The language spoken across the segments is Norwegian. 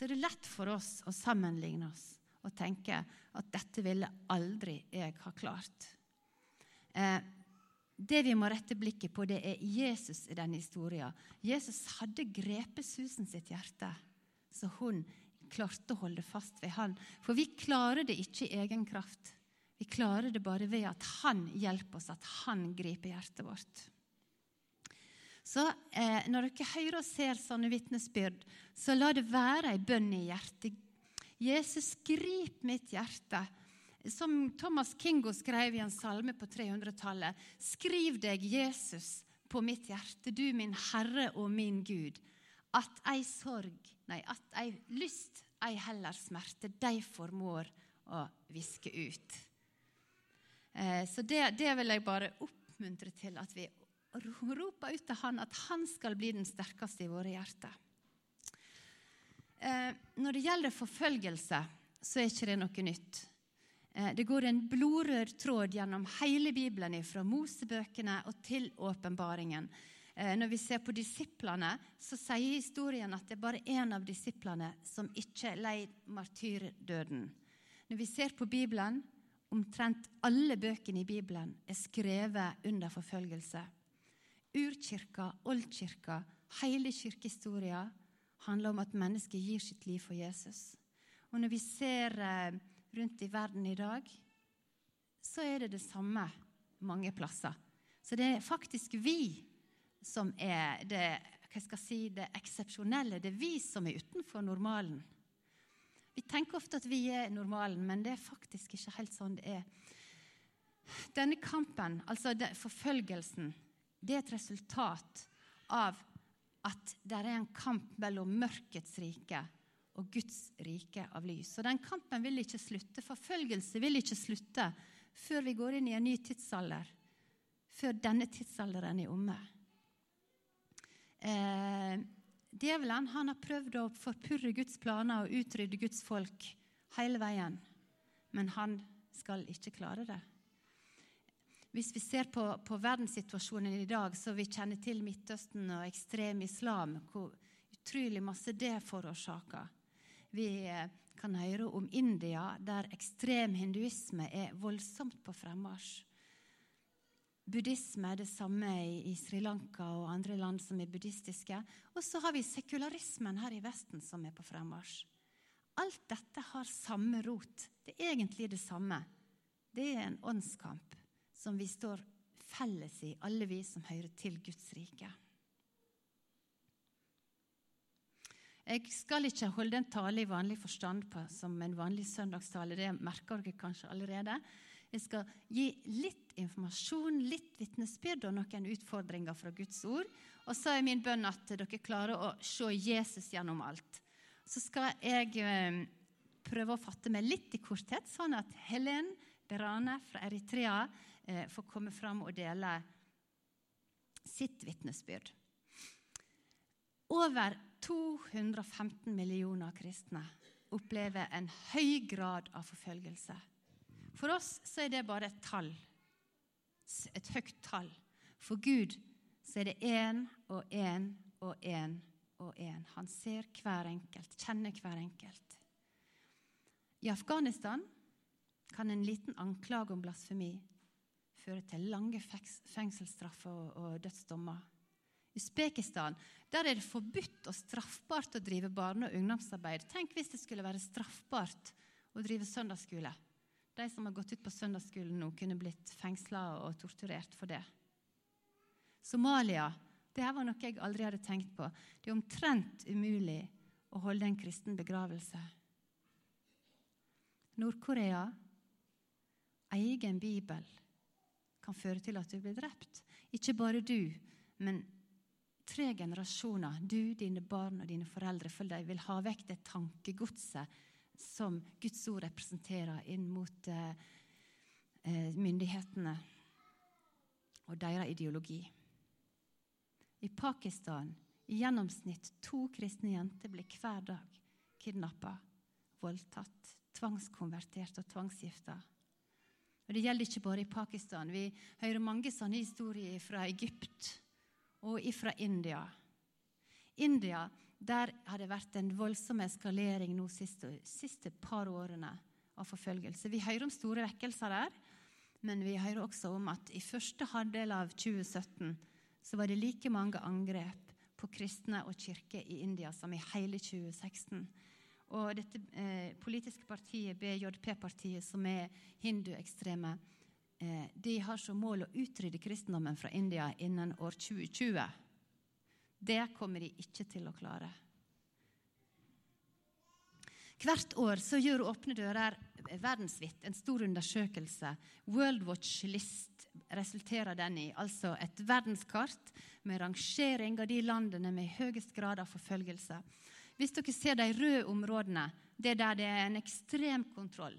så er det lett for oss å sammenligne oss og tenke at dette ville aldri jeg ha klart. Eh, det vi må rette blikket på, det er Jesus i denne historien. Jesus hadde grepet Susan sitt hjerte, så hun klarte å holde fast ved han. For vi klarer det ikke i egen kraft. Vi klarer det bare ved at han hjelper oss, at han griper hjertet vårt. Så eh, når dere hører og ser sånne vitnesbyrd, så la det være ei bønn i hjertet. Jesus, grip mitt hjerte. Som Thomas Kingo skrev i en salme på 300-tallet. Skriv deg, Jesus, på mitt hjerte, du min Herre og min Gud. At ei sorg, nei, at ei lyst, ei heller smerte, de formår å viske ut. Eh, så det, det vil jeg bare oppmuntre til at vi roper ut til Han at Han skal bli den sterkeste i våre hjerter. Eh, når det gjelder forfølgelse, så er ikke det noe nytt. Eh, det går en blodrød tråd gjennom hele Bibelen, fra Mosebøkene og til åpenbaringen. Eh, når vi ser på disiplene, så sier historien at det er bare én av disiplene som ikke leid martyrdøden. Når vi ser på Bibelen, omtrent alle bøkene i Bibelen er skrevet under forfølgelse. Urkirka, oldkirka, hele kirkehistoria handler om at mennesket gir sitt liv for Jesus. Og når vi ser eh, rundt i verden i dag, så er det det samme mange plasser. Så det er faktisk vi som er det, hva skal jeg si, det eksepsjonelle. Det er vi som er utenfor normalen. Vi tenker ofte at vi er normalen, men det er faktisk ikke helt sånn det er. Denne kampen, altså forfølgelsen, det er et resultat av at det er en kamp mellom mørkets rike og Guds rike av lys. Og Den kampen vil ikke slutte. Forfølgelse vil ikke slutte før vi går inn i en ny tidsalder. Før denne tidsalderen er omme. Eh, djevelen han har prøvd å forpurre Guds planer og utrydde Guds folk hele veien. Men han skal ikke klare det. Hvis vi ser på, på, verdenssituasjonen i dag, så vi kjenner til Midtøsten og ekstrem islam, hvor utrolig masse det forårsaker. Vi eh, kan høre om India, der ekstrem hinduisme er voldsomt på fremmarsj. Buddhisme er det samme i Sri Lanka og andre land som er buddhistiske. Og så har vi sekularismen her i Vesten som er på fremmarsj. Alt dette har samme rot. Det er egentlig det samme. Det er en åndskamp som vi står felles i, alle vi som hører til Guds rike. Jeg skal ikke holde en tale i vanlig forstand på, som en vanlig søndagstale. Det merker dere kanskje allerede. Jeg skal gi litt informasjon, litt vitnesbyrd og noen utfordringer fra Guds ord. Og så er min bønn at dere klarer å se Jesus gjennom alt. Så skal jeg eh, prøve å fatte meg litt i korthet, sånn at Helen Berane fra Eritrea eh, få komme fram og dele sitt vitnesbyrd. Over 215 millioner kristne opplever en høy grad av forfølgelse. For oss så er det bare et tall, et høyt tall. For Gud så er det én og én og én og én. Han ser hver enkelt, kjenner hver enkelt. I Afghanistan kan en liten anklage om blasfemi føre til lange fengselsstraffer og, dødsdommer. Usbekistan der er det forbudt og straffbart å drive barne- og ungdomsarbeid. Tenk hvis det skulle være straffbart å drive søndagsskole. De som har gått ut på søndagsskolen nå, kunne blitt fengsla og torturert for det. Somalia det her var noe jeg aldri hadde tenkt på. Det er omtrent umulig å holde en kristen begravelse. Nord-Korea egen bibel kan føre til at du blir drept. Ikke bare du, men tre generasjoner, du, dine barn og dine foreldre, for de vil ha vekk det tankegodset som Guds ord representerer inn mot eh, eh, myndighetene og deres ideologi. I Pakistan i gjennomsnitt to kristne jenter blir hver dag kidnappa, voldtatt, tvangskonvertert og tvangsgifta. Og Det gjelder ikke bare i Pakistan. Vi hører mange sånne historier fra Egypt og fra India. India Der har det vært en voldsom eskalering de siste, siste par årene av forfølgelse. Vi hører om store vekkelser der, men vi hører også om at i første halvdel av 2017 så var det like mange angrep på kristne og kirker i India som i hele 2016. Og dette eh, politiske partiet, BJP-partiet, som er hinduekstreme, eh, de har som mål å utrydde kristendommen fra India innen år 2020. Det kommer de ikke til å klare. Hvert år så gjør Åpne dører verdensvidt en stor undersøkelse. World Watch List resulterer den i. Altså et verdenskart med rangering av de landene med høyest grad av forfølgelse. Hvis dere ser de røde områdene, det er der det er en ekstrem kontroll.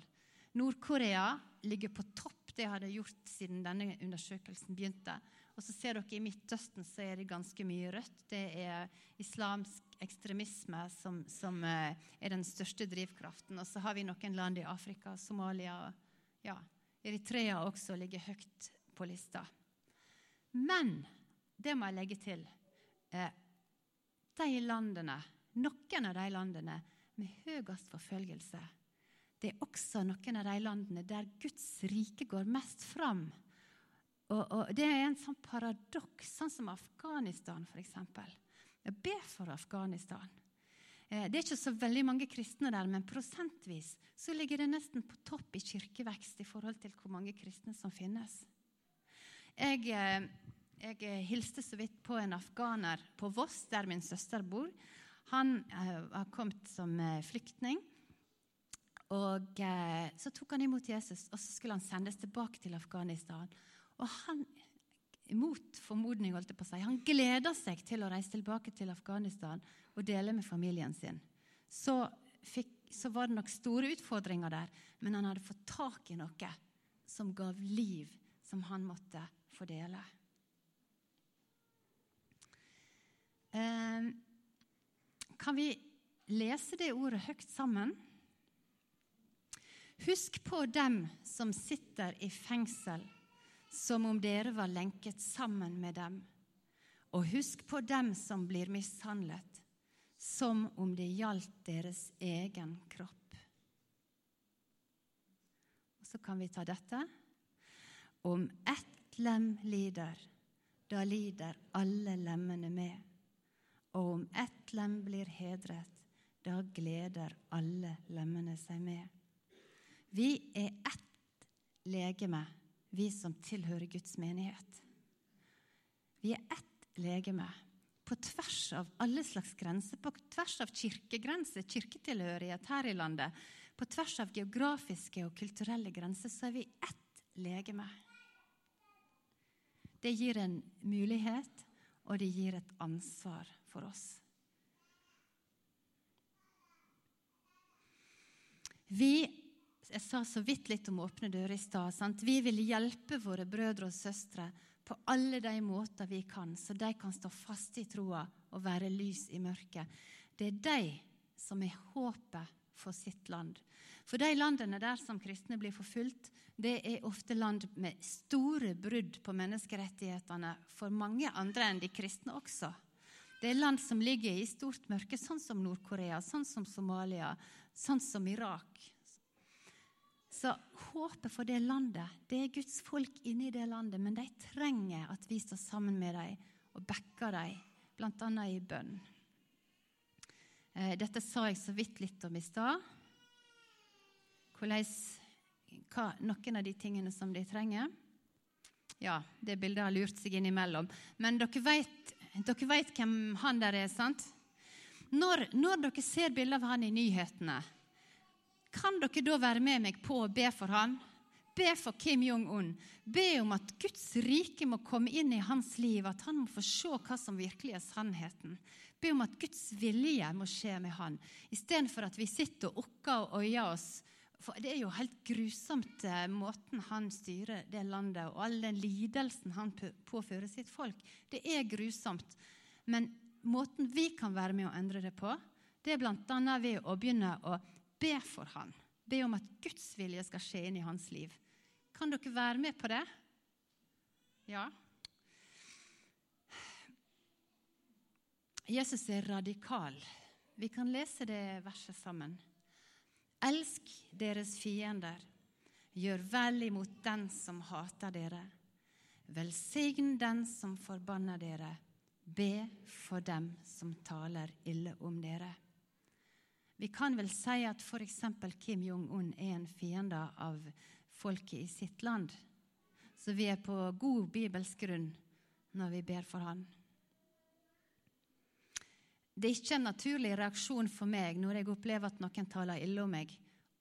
Nord-Korea ligger på topp. Det har det gjort siden denne undersøkelsen begynte. Og så ser dere I Midtøsten så er det ganske mye rødt. Det er islamsk ekstremisme som, som eh, er den største drivkraften. Og så har vi noen land i Afrika, Somalia ja, Eritrea også ligger høyt på lista. Men det må jeg legge til. Eh, de landene noen av de landene med høyest forfølgelse. Det er også noen av de landene der Guds rike går mest fram. Og, og Det er en sånn paradoks, sånn som Afghanistan f.eks. Jeg ber for Afghanistan. Eh, det er ikke så veldig mange kristne der, men prosentvis så ligger det nesten på topp i kirkevekst i forhold til hvor mange kristne som finnes. Jeg, eh, jeg hilste så vidt på en afghaner på Voss, der min søster bor. Han uh, har kommet som uh, flyktning. Og uh, Så tok han imot Jesus, og så skulle han sendes tilbake til Afghanistan. Og han, mot formodning, holdt jeg på si, han gleder seg til å reise tilbake til Afghanistan og dele med familien sin. Så, fikk, så var det nok store utfordringer der, men han hadde fått tak i noe som gav liv, som han måtte fordele. dele. Um, kan vi lese det ordet høyt sammen? Husk på dem som sitter i fengsel, som om dere var lenket sammen med dem. Og husk på dem som blir mishandlet, som om det gjaldt deres egen kropp. Og så kan vi ta dette. Om ett lem lider, da lider alle lemmene med og om ett lem blir hedret, da gleder alle lemmene seg med. Vi er ett legeme, vi som tilhører Guds menighet. Vi er ett legeme på tvers av alle slags grenser, på tvers av kirkegrenser, kirketilhørighet her i landet, på tvers av geografiske og kulturelle grenser, så er vi ett legeme. Det gir en mulighet, og det gir et ansvar for oss. Vi jeg sa så vidt litt om åpne dører i stad. Vi vil hjelpe våre brødre og søstre på alle de måter vi kan, så de kan stå fast i troa og være lys i mørket. Det er de som er håpet for sitt land. For de landene der som kristne blir forfulgt, det er ofte land med store brudd på menneskerettighetene for mange andre enn de kristne også. Det er land som ligger i stort mørke, sånn som Nord-Korea, sånn som Somalia, sånn som Irak. Så håpet for det landet, det er Guds folk inni det landet, men de trenger at vi står sammen med dem og backer dem, bl.a. i bønn. Eh, dette sa jeg så vidt litt om i stad. Noen av de tingene som de trenger. Ja, det bildet har lurt seg innimellom. Men dere vet hvem han der er, sant? Når, når dere ser bilder av han i nyhetene, kan dere da være med meg på å be for han? Be for Kim Jong-un. Be om at Guds rike må komme inn i hans liv, at han må få se hva som virkelig er sannheten. Be om at Guds vilje må skje med han, istedenfor at vi sitter og okker og øyer oss for det er jo helt grusomt eh, måten han styrer det landet og all den lidelsen han påfører sitt folk. Det er grusomt. Men måten vi kan være med å endre det på, det er bl.a. ved å begynne å be for han. Be om at Guds vilje skal skje inn i hans liv. Kan dere være med på det? Ja? Jesus er radikal. Vi kan lese det verset sammen. Elsk deres fiender. Gjør vel imot den som hater dere. Velsign den som forbanner dere. Be for dem som taler ille om dere. Vi kan vel si at f.eks. Kim Jong-un er en fiende av folket i sitt land. Så vi er på god bibelsk grunn når vi ber for han. Det er ikke en naturlig reaksjon for meg når jeg opplever at noen taler ille om meg,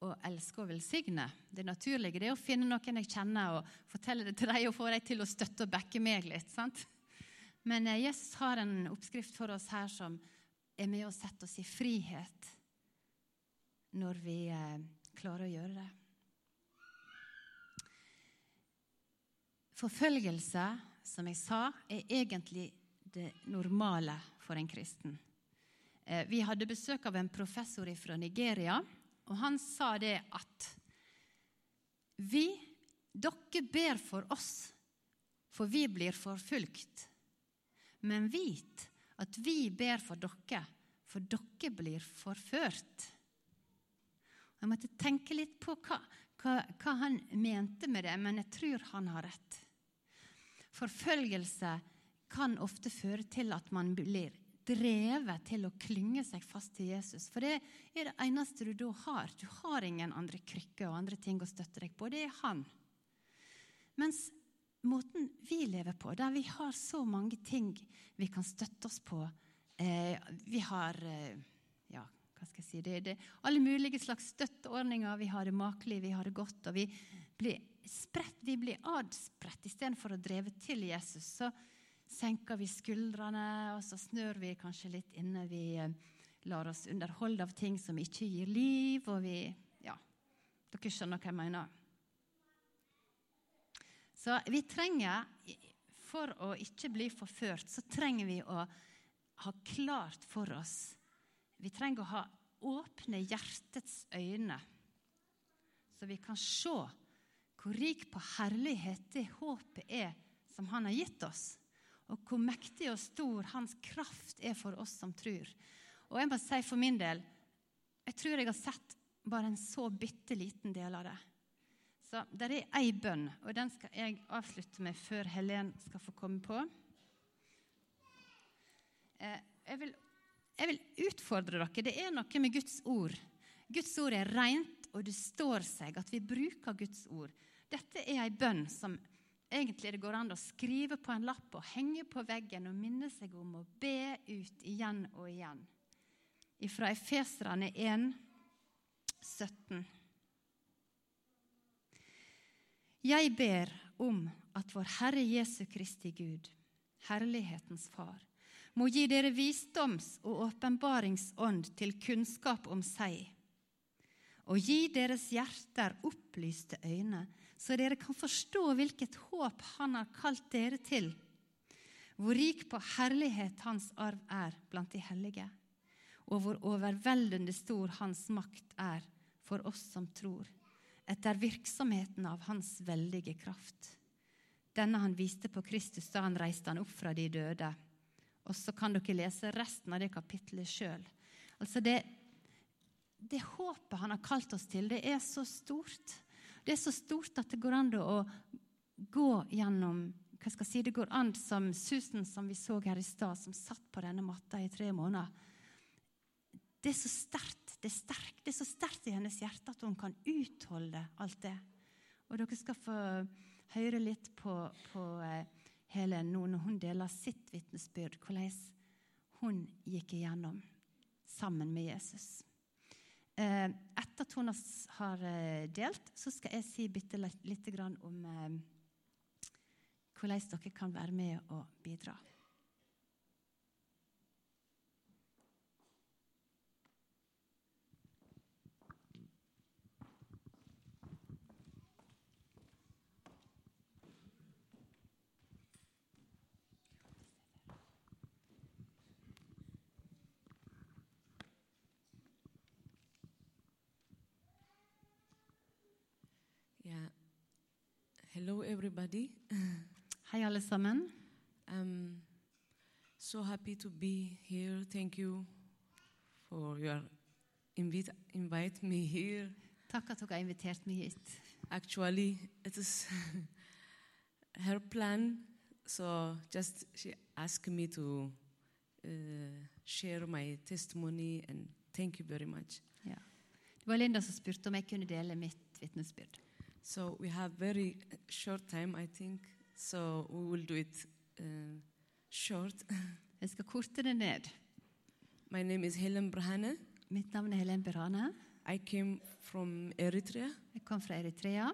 og elsker og velsigne. Det naturlige det er å finne noen jeg kjenner, og fortelle det til dem og få dem til å støtte og backe meg litt. sant? Men eh, Jesus har en oppskrift for oss her som er med å sette oss i frihet når vi eh, klarer å gjøre det. Forfølgelse, som jeg sa, er egentlig det normale for en kristen. Eh, vi hadde besøk av en professor fra Nigeria, og han sa det at vi, dere ber for oss, for vi blir forfulgt. Men vit at vi ber for dere, for dere blir forført. Jeg måtte tenke litt på hva, hva, hva han mente med det, men jeg tror han har rett. Forfølgelse kan ofte føre til at man blir drevet til å klynge seg fast til Jesus. For det er det eneste du da har. Du har ingen andre krykker og andre ting å støtte deg på. Det er han. Mens måten vi lever på, der vi har så mange ting vi kan støtte oss på eh, Vi har eh, ja, hva skal jeg si, det, det, alle mulige slags støtteordninger. Vi har det makelig, vi har det godt. og vi blir spredt, vi blir adspredt istedenfor å dreve til Jesus. Så senker vi skuldrene, og så snør vi kanskje litt inne. Vi eh, lar oss underholde av ting som ikke gir liv, og vi Ja, dere skjønner hva jeg mener. Så vi trenger, for å ikke bli forført, så trenger vi å ha klart for oss Vi trenger å ha åpne hjertets øyne, så vi kan se hvor rik på herlighet det håpet er som Han har gitt oss og hvor mektig og stor hans kraft er for oss som tror. Og jeg må si for min del jeg tror jeg har sett bare en så bitte liten del av det. Så Det er ei bønn, og den skal jeg avslutte med før Helen skal få komme på. Eh, jeg vil, jeg vil utfordre dere. Det er noe med Guds ord. Guds ord er rent, og det står seg at vi bruker Guds ord. Dette er ei bønn som egentlig det går an å skrive på en lapp og henge på veggen og minne seg om å be ut igjen og igjen. Fra Efeserane 1, 17. Jeg ber om at vår Herre Jesu Kristi Gud, herlighetens Far, må gi dere visdoms- og åpenbaringsånd til kunnskap om seg, og gi deres hjerter opplyste øyne, så dere kan forstå hvilket håp Han har kalt dere til, hvor rik på herlighet Hans arv er blant de hellige, og hvor overveldende stor Hans makt er for oss som tror, etter virksomheten av Hans veldige kraft. Denne han viste på Kristus da han reiste han opp fra de døde. Og så kan dere lese resten av det kapittelet sjøl. Altså det, det håpet han har kalt oss til, det er så stort. Det er så stort at det går an å gå gjennom hva skal jeg si, Det går an som Susan som vi så her i stad, som satt på denne matta i tre måneder. Det er så sterkt det er sterkt, det er så sterkt i hennes hjerte at hun kan utholde alt det. Og dere skal få høre litt på, på eh, Helen nå når hun deler sitt vitnesbyrd, hvordan hun gikk igjennom sammen med Jesus. Eh, etter at hun har eh, delt, så skal jeg si bitte litt om eh, hvordan dere kan være med og bidra. Hello, everybody. Hei, alle sammen. Um, So happy to be here. Thank you for your invite, invite me here. Takk at dere har invitert meg hit. Actually, it is her plan. So just she asked me to uh, share my testimony and thank you very much. Det var Linda som spurte om jeg kunne dele mitt vitnesbyrd. So we have very short time, I think. So we will do it uh, short. Jeg skal korte det ned. My name is Helen Brahane. Mitt navn er Helen Berhane. I came from Eritrea. Jeg kom fra Eritrea.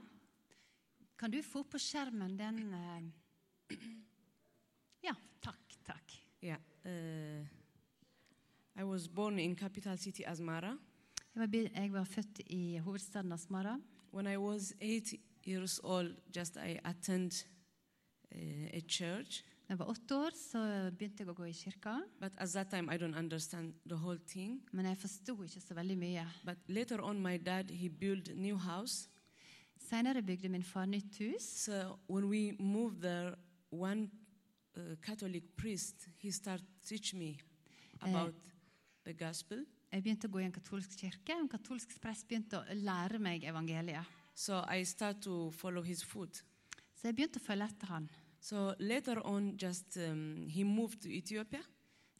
Kan du få på skjermen den eh, Ja, takk, takk. Yeah. Uh, I was born in capital city Asmara. Jeg var, jeg var født i hovedstaden Asmara. When I was eight years old, just I attend uh, a church. Var år, så begynte jeg å gå i kirka. But at that time, I don't understand the whole thing. Men jeg forsto ikke så veldig mye. But later on, my dad he built new house. Senere bygde min far nytt hus. So when we moved there, one uh, Catholic priest he started teach me about the gospel. Jeg begynte å gå i en katolsk kirke. En katolsk prest begynte å lære meg evangeliet. So I started to follow his foot. Så jeg begynte å følge etter han. So later on, just um, he moved to Ethiopia.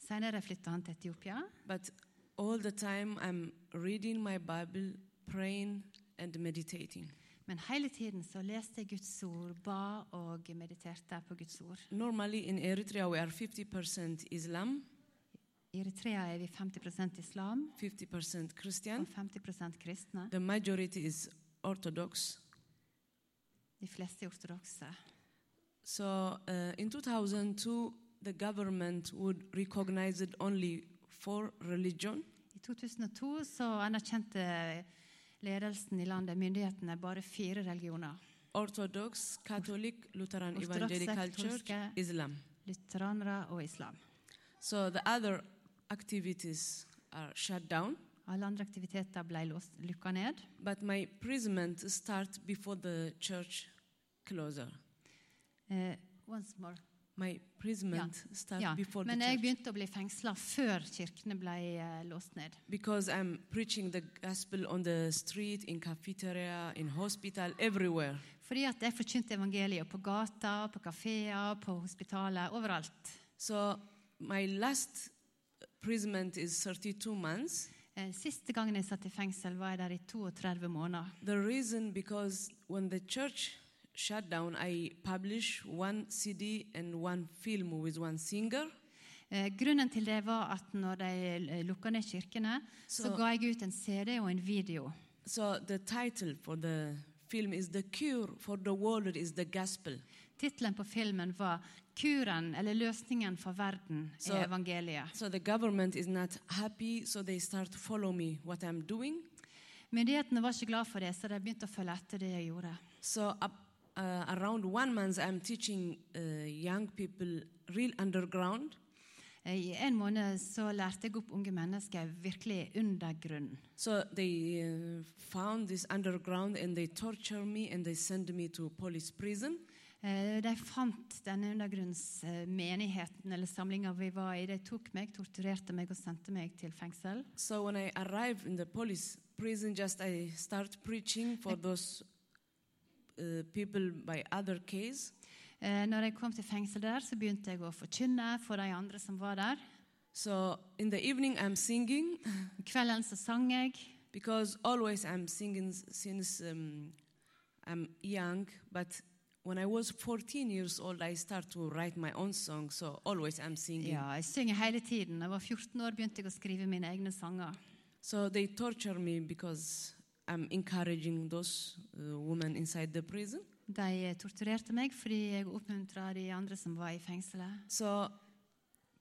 Senere flytta han til Etiopia. But all the time, I'm reading my Bible, praying, and meditating. Men hele tiden så leste jeg Guds ord, ba og mediterte på Guds ord. Normally in Eritrea, we are 50% Islam, I Eritrea er vi 50 islam 50% Christian. og 50 kristne. The majority is Orthodox. De fleste er ortodokse. So uh, in 2002, the government would recognize it only for religion. I 2002 så anerkjente ledelsen i landet, myndighetene, bare fire religioner. Orthodox, Catholic, Lutheran Orthodox, Evangelical Church, Islam. lutheranere og islam. So the other activities are shut down. Alle andre aktiviteter ble låst, lukka ned. But my imprisonment start before the church closer. Eh, once more. My imprisonment start Ja, before the men jeg church begynte å bli fengsla før kirkene ble eh, låst ned. because I'm preaching the gospel on the street, in cafeteria, in hospital, everywhere. Fordi at jeg forkynte evangeliet på gata, på kafeer, på hospitalet, overalt. So my last imprisonment is 32 months. Eh, Siste gangen jeg satt i fengsel, var jeg der i 32 måneder. The reason because when the church shut down, I published one CD and one film with one singer. Eh, Grunnen til det var at når de lukka ned kirkene, så Så- ga jeg ut en CD og en video. So the title for the film is "The Cure for the World is the Gospel." Tittelen på filmen var 'Kuren, eller løsningen for verden, i evangeliet'. So the government is not happy, so they start follow me what I'm doing. Myndighetene var ikke glad for det, så de begynte å følge etter det jeg gjorde. So uh, around one month, I'm teaching uh, young people real underground. Eh, I en måned så lærte jeg opp unge mennesker virkelig undergrunn. So they uh, found this underground and they torture me and they send me to police prison. Eh, De fant denne undergrunnsmenigheten eller samlinga vi var i. De tok meg, torturerte meg og sendte meg til fengsel. So when I arrive in the police prison, just I start preaching for those uh, people by other case. Eh, Når jeg kom til fengsel der, så begynte jeg å forkynne for de andre som var der. So in the evening, I'm singing kvelden så sang jeg. because always I'm singing since um, I'm young. But when I was 14 years old, I started to write my own song. So always I'm singing. Ja, jeg synger hele tiden. Da jeg var 14 år, begynte jeg å skrive mine egne sanger. So they torture me because I'm encouraging those uh, women inside the prison. De torturerte meg fordi jeg oppmuntra de andre som var i fengselet. So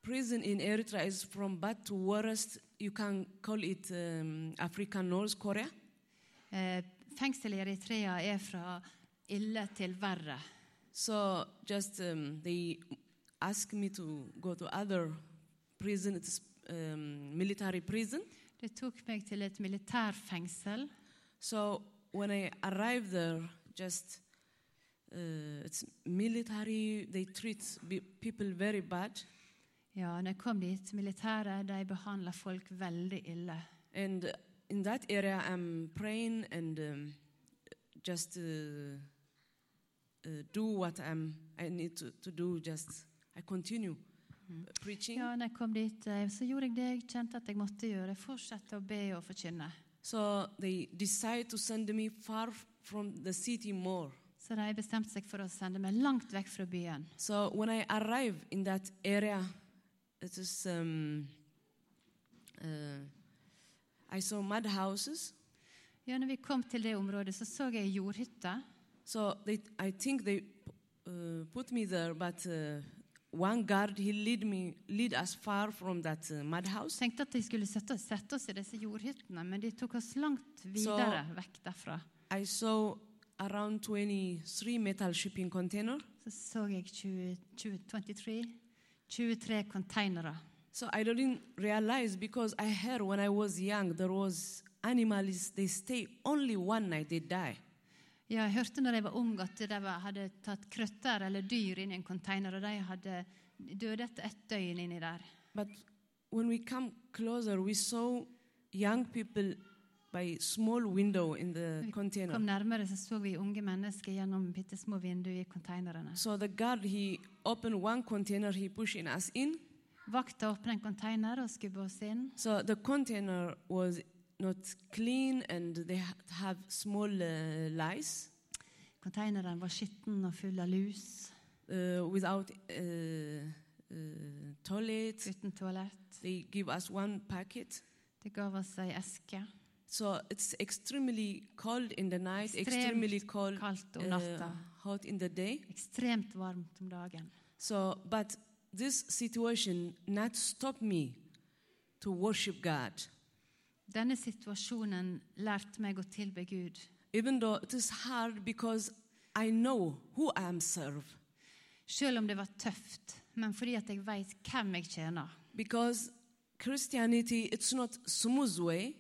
prison in Eritrea is from bad to worst. You can call it um, African North Korea. Eh, Fengselet i Eritrea er fra til verre. So just um, they ask me to go to other prison. It's um, military prison. Det tok meg til et militærfengsel. So when I arrived there, just uh, it's military. They treat people very bad. Ja, når jeg kom dit, militæret de behandla folk veldig ille. And in that area, I'm praying and um, just uh, uh, do what I'm, I need to, to do. Just I continue uh, preaching. Ja, når jeg kom dit, eh, så gjorde jeg det jeg kjente at jeg måtte gjøre. Jeg fortsatte å be og forkynne. So they decide to send me far from the city more. Så de bestemte seg for å sende meg langt vekk fra byen. So when I arrive in that area, it is um, uh, I saw mud houses. Ja, når vi kom til det området, så så jeg jordhytter. So they, I think they uh, put me there, but uh, one guard he lead me lead us far from that uh, mud house. Tenkte at de skulle oss, sette oss i disse jordhyttene, men de tok oss langt videre vekk derfra. I saw around 23 metal shipping container. Så så jeg 20, 20, 23, 23 containere. So I didn't realize because I heard when I was young there was animals they stay only one night they die. Ja, jeg hørte når jeg var ung at de hadde tatt krøtter eller dyr inn i en container, og de hadde døde etter ett døgn inni der. But when we come closer, we saw young people by small window in the Kom nærmere, så så vi unge mennesker gjennom bitte små vinduer i konteinerne. So the guard he opened one container, he pushing us in. Vakta åpna en container og skubba oss inn. So the container was not clean and they have small uh, lice Containeren var skitten og full av lus, uh, without uh, uh, toilet. uten toalett. They give us one packet. De gav oss ei eske. So it's extremely cold in the night, Extremt extremely cold, Kaldt om uh, natta. hot in the day. Ekstremt varmt om dagen. So, but this situation not stop me to worship God, Denne situasjonen lærte meg å tilbe Gud. even though it is hard because I know who I am serve. Selv om det var tøft, men fordi at jeg vet hvem jeg tjener. Because Christianity, it's not smooth way.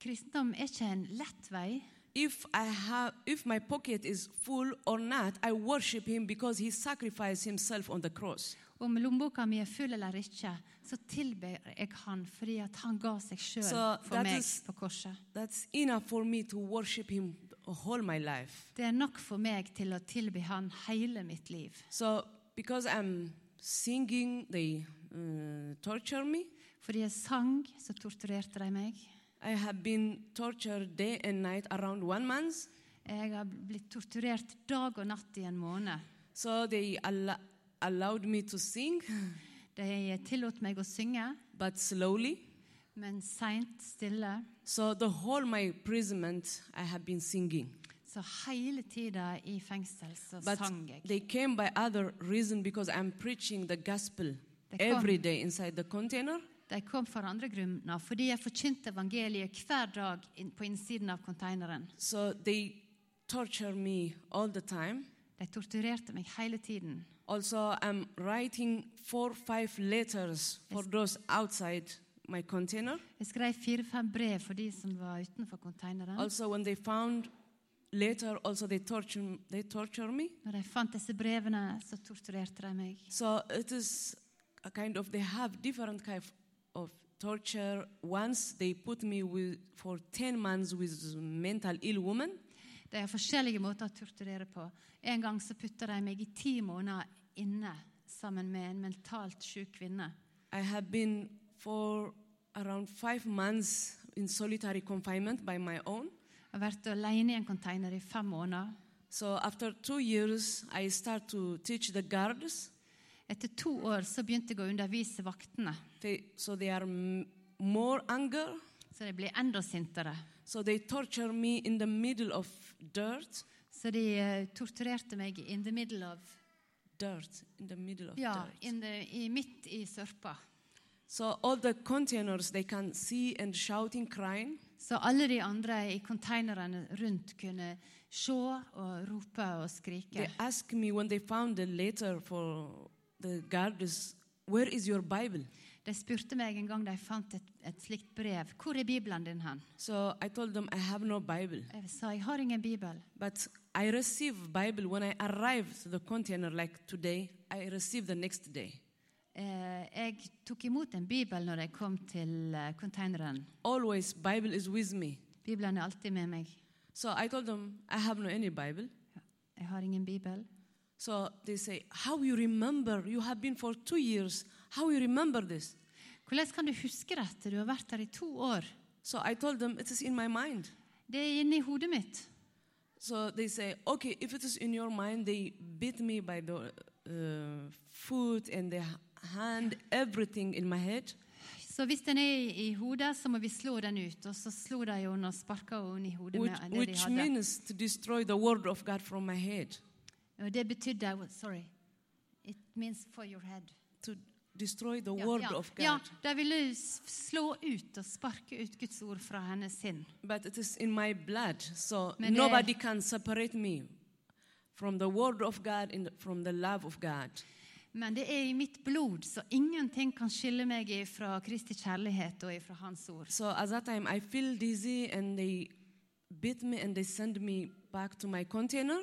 Kristendom er ikke en lett vei. If I have, if my pocket is full or not, I worship Him because He sacrificed Himself on the cross. Om lommeboka mi er full eller ikke, så tilber jeg Han fordi at Han ga seg sjøl Så for meg is- på korset. That's enough for me to worship Him all my life. Det er nok for meg til å tilby Han hele mitt liv. So, because I'm singing, they uh, torture me. Fordi jeg sang, så torturerte de meg. I have been tortured day and night around one month. Jeg har blitt torturert dag og natt i en måned. So they allo- allowed me to sing, De tillot meg å synge, but slowly. men seint, stille. So the whole my imprisonment, I have been singing. Så hele tida i fengsel så But sang jeg. they came by other reason because I'm preaching the gospel every day inside the container. De kom for andre grunner, fordi jeg forkynte evangeliet hver dag på innsiden av konteineren. So they torture me all the time. De torturerte meg hele tiden. Also, I'm writing four, five letters for those outside my container. Jeg skrev fire-fem brev for de som var utenfor konteineren. Also, when they found later, also they torture, they torture me. Når de fant disse brevene, så torturerte de meg. So it is a kind of they have different kind of torture. Once they put me with for 10 months with mental ill woman. Det er forskjellige måter å torturere på. En gang så putta de meg i ti måneder inne sammen med en mentalt syk kvinne. I have been for around five months in solitary confinement by my own. Jeg har vært alene i en container i fem måneder. So after two years, I start to teach the guards. Etter to år så begynte jeg å undervise vaktene, They, so they are more anger. så de ble enda sintere. So they torture me in the middle of dirt. Så de eh, torturerte meg in the middle of Dirt in the middle of Ja, dirt. the, i, midt i sørpa. So all the containers they can see and shouting, crying. Så alle de andre i konteinerne rundt kunne se og rope og skrike. They asked me when they found the letter for the guards, where is your Bible? De spurte meg en gang de fant et, et slikt brev. Hvor er Bibelen din hen? So I told them I have no Bible. Jeg sa jeg har ingen bibel. But I receive Bible when I arrive to the container like today. I receive the next day. Eh, jeg tok imot en bibel når jeg kom til eh, containeren. Always Bible is with me. Bibelen er alltid med meg. So I told them I have no any Bible. Jeg har ingen bibel. So they say, How you remember? You have been for two years. How you remember this? Hvordan kan du huske dette? Du har vært der i to år. So I told them it is in my mind. Det er inni hodet mitt. So they say, okay, if it is in your mind, they beat me by the uh, foot and the hand, everything in my head. Så hvis den er i hodet, så må vi slå den ut. Og så slo de henne og sparka henne i hodet Which, med det de which hadde. means to destroy the word of God from my head. Det betydde Sorry. It means for your head. To destroy the Ja, word ja. of God. ja, de ville slå ut og sparke ut Guds ord fra hennes sinn. But it is in my blood, so Men nobody can separate me from the word of God and from the love of God. Men det er i mitt blod, så ingenting kan skille meg fra Kristi kjærlighet og fra Hans ord. So at that time, I feel dizzy, and they beat me and they send me back to my container.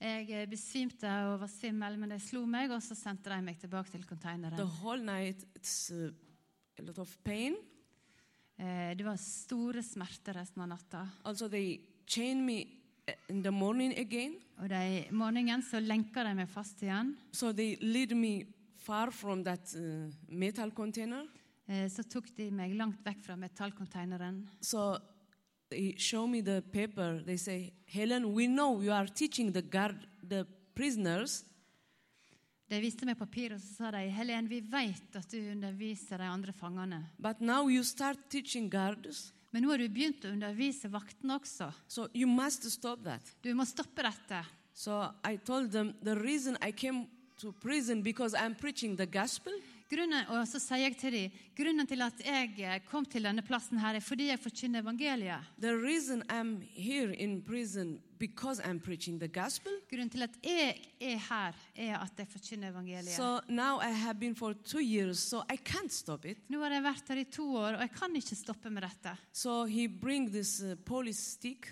Jeg eh, besvimte og var svimmel, men de slo meg, og så sendte de meg tilbake til The whole night, it's uh, a lot of pain. Eh, Det var store smerter resten av natta. Also, they chain me uh, in the morning again. Og de, morgenen så lenka de meg fast igjen. So they lead me far from that uh, metal container. Eh, Så tok de meg langt vekk fra metallkonteineren. So they show me the paper. They say, Helen, we know you are teaching the guard, the prisoners, De viste meg papiret, og så sa de Helen, vi vet at du underviser de andre fangene. but now you start teaching guards. Men nå har du begynt å undervise vaktene også. So you must stop that. Du må stoppe dette. So I told them the reason I came to prison because I'm preaching the gospel. Grunnen, og så sier jeg til dem, grunnen til at jeg eh, kom til denne plassen her, er fordi jeg forkynner evangeliet. The reason I'm here in prison because I'm preaching the gospel. Grunnen til at jeg er her, er at jeg forkynner evangeliet. So now I have been for two years, so I can't stop it. Nå har jeg vært her i to år, og jeg kan ikke stoppe med dette. So he bring this uh, police stick.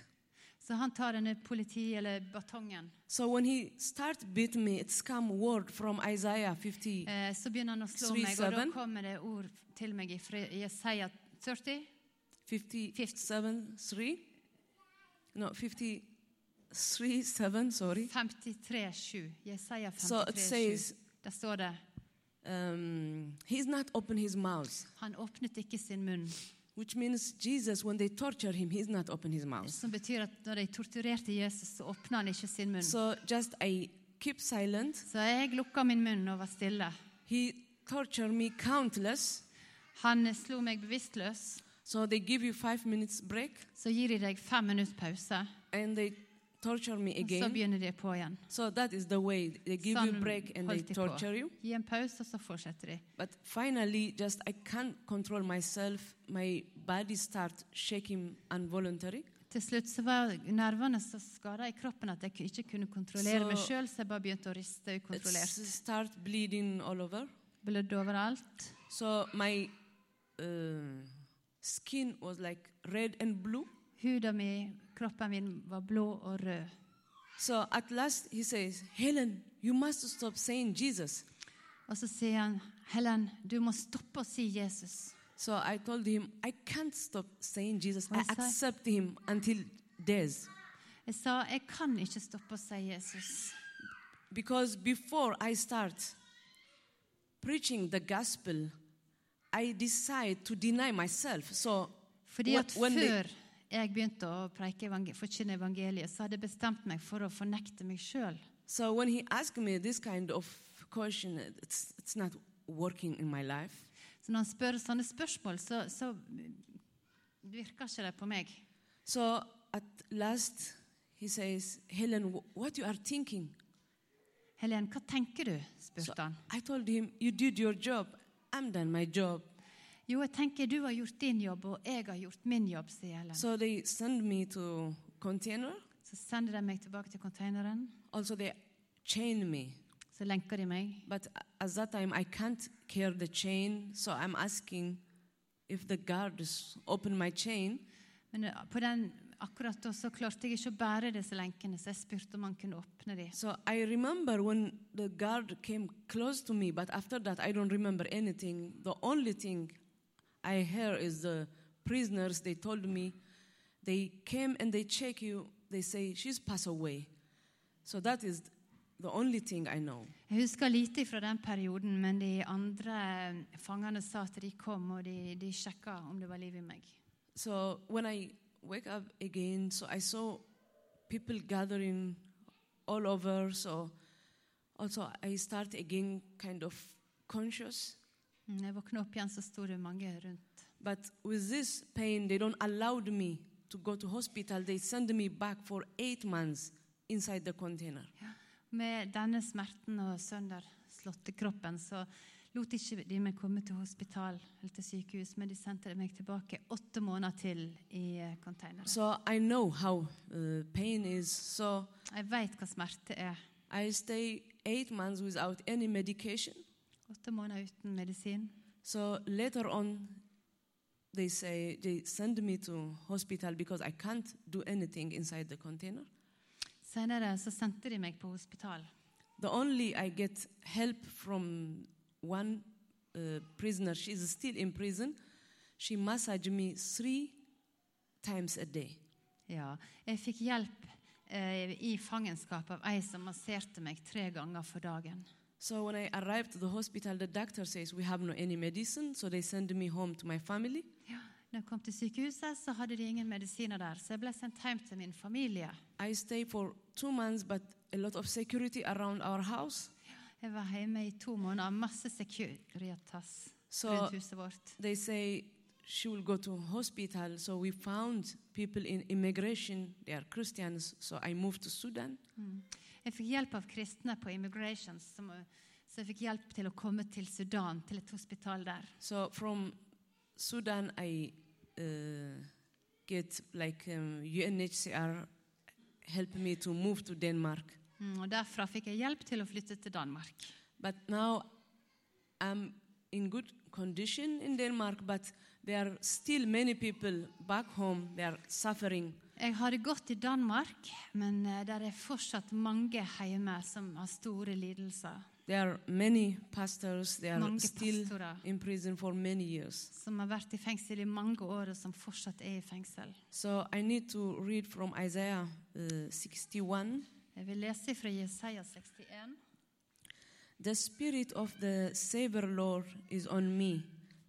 Så han tar denne politi- eller batongen. So when he start beat me, it's come word from Isaiah 50, Eh, så begynner han å slå meg, og da kommer det ord til meg fra Jesaja 30. 57, 3. No, 53, 7, sorry. 53, 7. Jesaja 53, So it 7. says, Der står det um, he's not open his mouth, Han åpnet ikke sin munn. Which means Jesus, when they torture him, he's not open his mouth. Som betyr at når de torturerte Jesus, så åpna han ikke sin munn. So just I keep silent. Så jeg lukka min munn og var stille. He tortured me countless. Han slo meg bevisstløs. So they give you five minutes break, Så gir de deg fem minutter pause, and they torture me og så again. begynner de på igjen. So that is the way they give you break and they de på. torture you. Gi en pause, og så fortsetter de. But finally, just I can't control myself. My body start shaking involuntary. Til slutt så var nervene så skada i kroppen at jeg ikke kunne kontrollere Så- meg sjøl, så jeg bare begynte å riste It ukontrollert. start bleeding all over. Blødde overalt. So my uh, skin was like red and blue. Huda mi, kroppen min var blå og rød. So at last he says, Helen, you must stop saying Jesus. Og så sier han, Helen, du må stoppe å si Jesus. So I told him, I can't stop saying Jesus. I accept him until death. Jeg sa, jeg kan ikke stoppe å si Jesus. Because before I start preaching the gospel, I decide to deny myself. So Fordi at when they- jeg begynte å preike forkynne evangeliet, så hadde jeg bestemt meg for å fornekte meg sjøl. So when he asked me this kind of question, it's, it's not working in my life. Så når han spør sånne spørsmål, så, så virker ikke det på meg. So at last he says, Helen, wh- what you are thinking? Helen, hva tenker du? So han. I told him, you did your job. I'm done my job. Jo, jeg tenker du har gjort din jobb, og jeg har gjort min jobb, sier Helen. So they send me to container. Så sender de meg tilbake til containeren. Also they chain me. Så lenker de meg. But at that time I can't carry the chain. So I'm asking if the guards open my chain. Men eh, på den, akkurat da så klarte jeg ikke å bære disse lenkene, så jeg spurte om han kunne åpne dem. So I remember when the guard came close to me, but after that I don't remember anything. The only thing I hear is the prisoners, they told me, they came and they check you, they say, she's passed away. So that is the only thing I know. Jeg husker lite fra den perioden, men de andre eh, fangene sa at de kom, og de, de sjekka om det var liv i meg. So when I wake up again, so I saw people gathering all over. So also I start again kind of conscious. Mm, Når jeg våkna opp igjen, så sto det mange rundt. But with this pain, they don't allow me to go to hospital. They send me back for eight months inside the container. Med denne smerten og sønderslåtte kroppen så lot ikke de meg komme til hospital eller til sykehus, men de sendte meg tilbake åtte måneder til i eh, containeren. So I know how uh, pain is. So Jeg vet hva smerte er. I stay eight months without any medication. Åtte måneder uten medisin. So later on, they say they send me to hospital because I can't do anything inside the container. Senere så sendte de meg på hospital. The only I get help from one uh, prisoner. She's still in prison. She massaged me three times a day. Ja, jeg fikk hjelp eh, i fangenskap av ei som masserte meg tre ganger for dagen. So when I arrived to the hospital, the doctor says we have no any medicine, so they send me home to my family. Ja, Når jeg kom til sykehuset, så hadde de ingen medisiner der, så jeg ble sendt hjem til min familie. I stay for two months, but a lot of security around our house. Jeg var hjemme i to måneder, masse Securitas So rundt huset vårt. they say she will go to hospital. So we found people in immigration. They are Christians. So I moved to Sudan. Mm. Jeg fikk hjelp av kristne på Immigration, som, så jeg fikk hjelp til å komme til Sudan, til et hospital der. So from Sudan, I uh, get like um, UNHCR help me to move to Denmark. Mm, og Derfra fikk jeg hjelp til å flytte til Danmark. But now I'm in good condition in Denmark, but there are still many people back home. They are suffering. Jeg har det godt i Danmark, men eh, der er fortsatt mange hjemme som har store lidelser. There are many pastors. They are Mange still pastorer in prison for many years. som har vært i fengsel i mange år, og som fortsatt er i fengsel. So I need to read from Isaiah uh, 61. Jeg vil lese fra Jesaja 61. The Spirit of the Savior Lord is on me,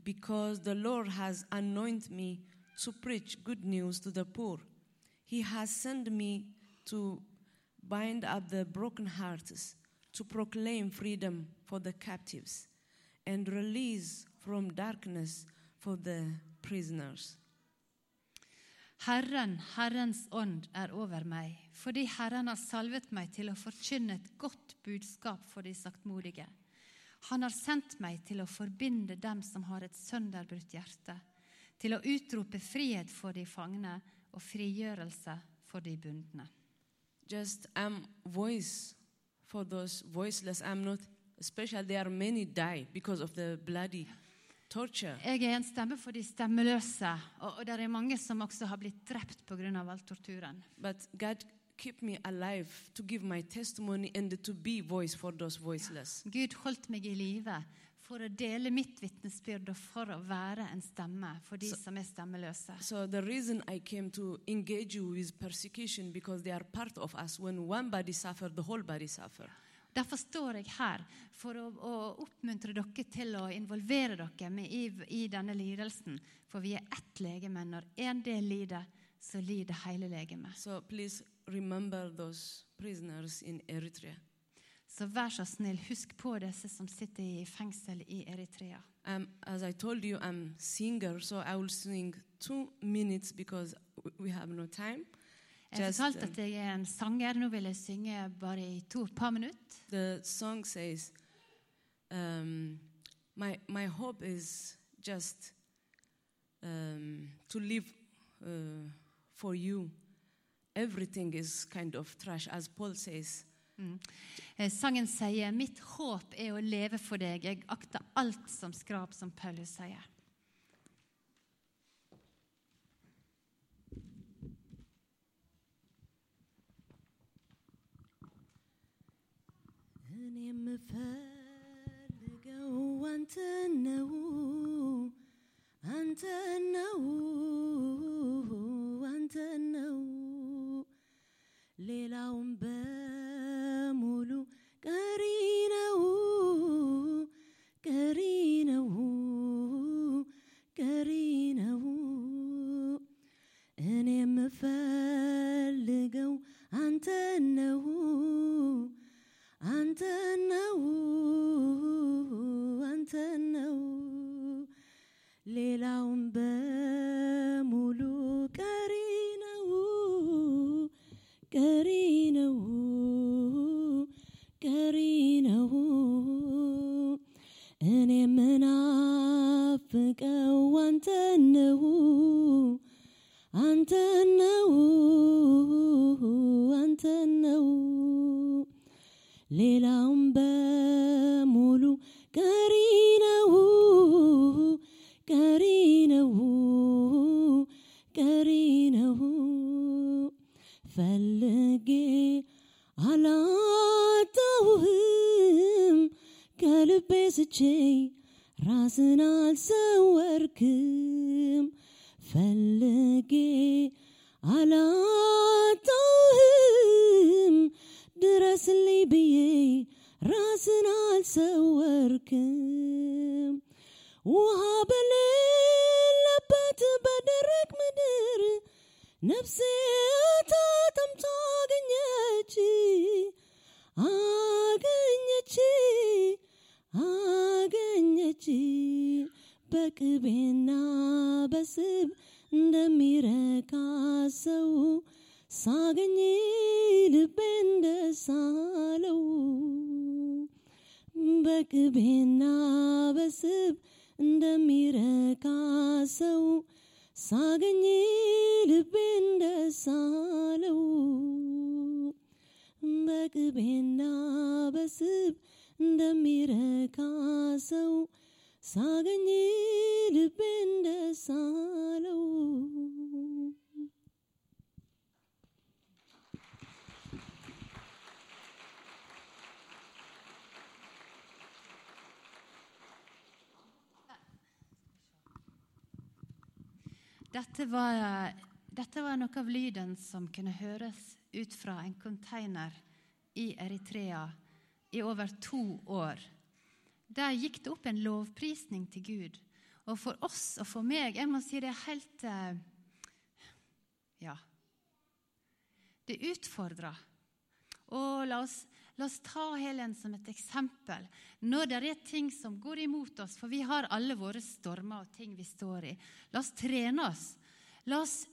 because the Lord has anointed me to preach good news to the poor. He has sent me to bind up the broken hearts, to proclaim freedom for the captives, and release from darkness for the prisoners. Herren, Herrens ånd er over meg, fordi Herren har salvet meg til å forkynne et godt budskap for de saktmodige. Han har sendt meg til å forbinde dem som har et sønderbrutt hjerte, til å utrope frihet for de fangne og frigjørelse for de bundne. Just I'm voice for those voiceless. I'm not, especially there are many die because of the bloody torture. Jeg er en stemme for de stemmeløse, og, og det er mange som også har blitt drept pga. all torturen. But God keep me alive to give my testimony and to be voice for those voiceless. Gud holdt meg i live for å dele mitt vitnesbyrd og for å være en stemme for de so, som er stemmeløse. So the reason I came to engage you with persecution because they are part of us. When one body suffer, the whole body suffer. Derfor står jeg her for å, å oppmuntre dere til å involvere dere med i, i denne lidelsen. For vi er ett legeme. Når én del lider, så lider hele legemet. So please remember those prisoners in Eritrea. Så vær så snill, husk på disse som sitter i fengsel i Eritrea. Um, as I told you, I'm singer, so I will sing two minutes because we have no time. Jeg fortalte um, at jeg er en sanger. Nå vil jeg synge bare i to par minutter. The song says, um, my, my hope is just um, to live uh, for you. Everything is kind of trash, as Paul says. Mm. Eh, sangen sier 'Mitt håp er å leve for deg'. Jeg akter alt som skrap, som Paulus sier. أنا مفارقة وأنت النوم አልተሰወርክም ውሃ በለ Dette var, dette var noe av lyden som kunne høres ut fra en container i Eritrea i over to år. Der gikk det opp en lovprisning til Gud. Og for oss og for meg Jeg må si det er helt eh, Ja. Det utfordrer. Og la oss, la oss ta Helen som et eksempel. Når det er ting som går imot oss, for vi har alle våre stormer og ting vi står i, la oss trene oss. La oss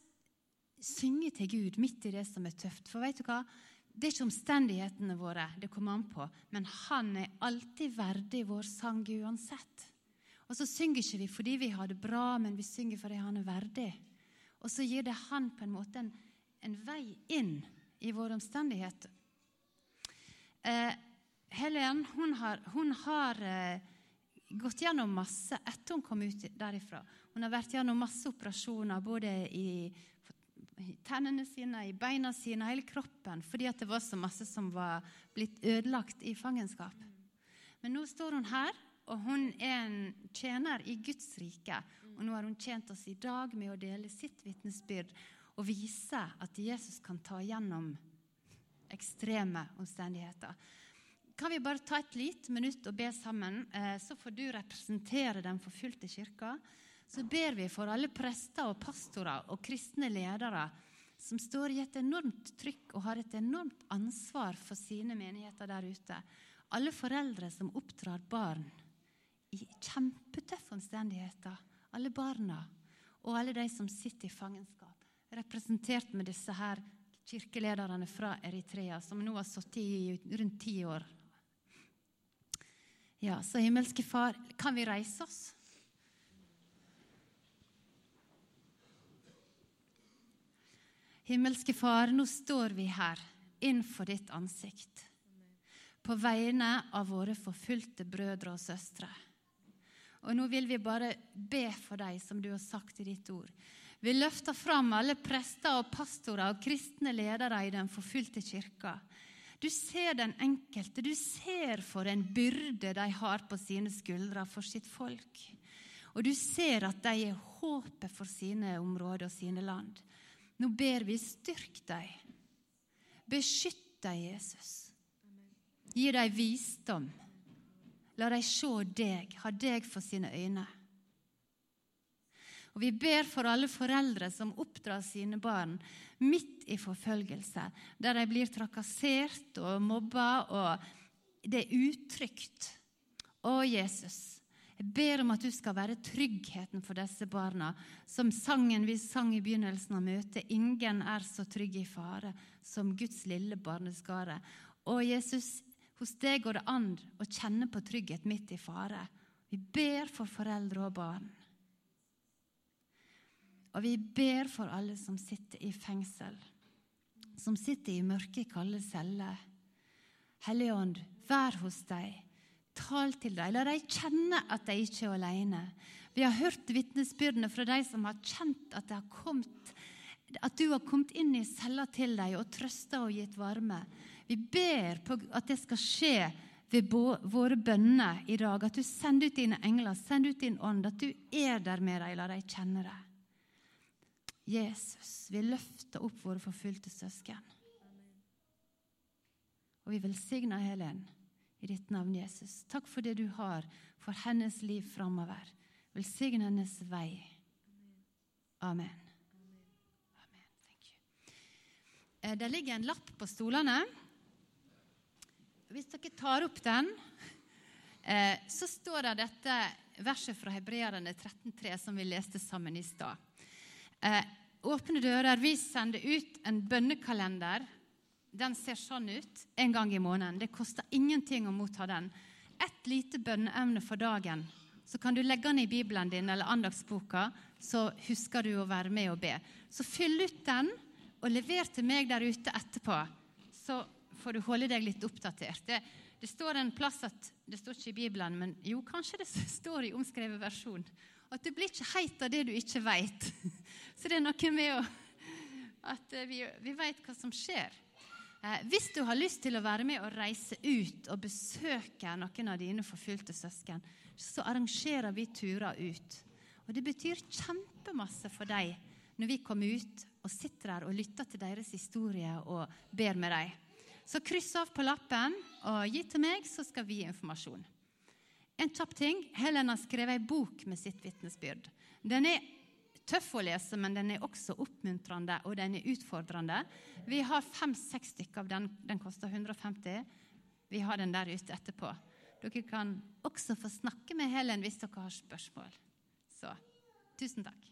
synge til Gud midt i det som er tøft. For vet du hva? Det er ikke omstendighetene våre det kommer an på, men han er alltid verdig vår sang uansett. Og så synger ikke vi fordi vi har det bra, men vi synger fordi han er verdig. Og så gir det han på en måte en, en vei inn i våre omstendigheter. Eh, Helen hun har, hun har eh, gått gjennom masse etter hun kom ut derifra. Hun har vært gjennom masse operasjoner både i, tennene sine, i beina sine, hele kroppen, fordi det var så masse som var blitt ødelagt i fangenskap. Men nå står hun her, og hun er en tjener i Guds rike. Og nå har hun tjent oss i dag med å dele sitt vitnesbyrd og vise at Jesus kan ta gjennom ekstreme omstendigheter. Kan vi bare ta et lite minutt og be sammen? Eh, så får du representere den forfulgte kirka. Så ber vi for alle prester og pastorer og kristne ledere som står i et enormt trykk og har et enormt ansvar for sine menigheter der ute. Alle foreldre som oppdrar barn i kjempetøffe omstendigheter. Alle barna og alle de som sitter i fangenskap. Representert med disse her kirkelederne fra Eritrea, som nå har sittet i rundt ti år. Ja, så himmelske Far, kan vi reise oss? Himmelske Far, nå står vi her innenfor ditt ansikt. På vegne av våre forfulgte brødre og søstre. Og nå vil vi bare be for deg, som du har sagt i ditt ord. Vi løfter fram alle prester og pastorer og kristne ledere i den forfulgte kirka. Du ser den enkelte. Du ser for en byrde de har på sine skuldre for sitt folk. Og du ser at de er håpet for sine områder og sine land. Nå ber vi styrk dem. Beskytt dem, Jesus. Gi dem visdom. La dem se deg, ha deg for sine øyne. Og Vi ber for alle foreldre som oppdrar sine barn midt i forfølgelse, der de blir trakassert og mobba, og det er utrygt. Å, Jesus, jeg ber om at du skal være tryggheten for disse barna, som sangen vi sang i begynnelsen av møtet. Ingen er så trygg i fare som Guds lille barneskare. Og Jesus, hos deg går det an å kjenne på trygghet midt i fare. Vi ber for foreldre og barn. Og vi ber for alle som sitter i fengsel, som sitter i mørke, kalde celler. Hellige Ånd, vær hos dem. Tal til dem. La dem kjenne at de ikke er alene. Vi har hørt vitnesbyrdene fra de som har kjent at, har kommet, at du har kommet inn i cella til dem og trøsta og gitt varme. Vi ber på at det skal skje ved våre bønner i dag. At du sender ut dine engler, sender ut din ånd. At du er der med dem. La dem kjenne det. Jesus, vi løfter opp våre forfulgte søsken. Og vi velsigner Helen i ditt navn, Jesus. Takk for det du har for hennes liv framover. Velsign hennes vei. Amen. Amen. Eh, det ligger en lapp på stolene. Hvis dere tar opp den, eh, så står det dette verset fra Hebreerne 13,3 som vi leste sammen i stad. Eh, Åpne dører. Vi sender ut en bønnekalender. Den ser sånn ut en gang i måneden. Det koster ingenting å motta den. Et lite bønneemne for dagen. Så kan du legge den i Bibelen din eller andagsboka, så husker du å være med og be. Så fyll ut den, og lever til meg der ute etterpå. Så får du holde deg litt oppdatert. Det, det står en plass at Det står ikke i Bibelen, men jo, kanskje det står i omskrevet versjon at du blir ikke heit av det du ikke veit. Så det er noe med å, at eh, vi, vi veit hva som skjer. Eh, hvis du har lyst til å være med og reise ut og besøke noen av dine forfulgte søsken, så arrangerer vi turer ut. Og Det betyr kjempemasse for deg når vi kommer ut og sitter der og lytter til deres historie og ber med dem. Så kryss av på lappen og gi til meg, så skal vi gi informasjon. En kjapp ting. Helen har skrevet ei bok med sitt vitnesbyrd. Den er tøff å lese, men den er også oppmuntrende og den er utfordrende. Vi har fem-seks stykker av den. Den koster 150. Vi har den der ute etterpå. Dere kan også få snakke med Helen hvis dere har spørsmål. Så tusen takk.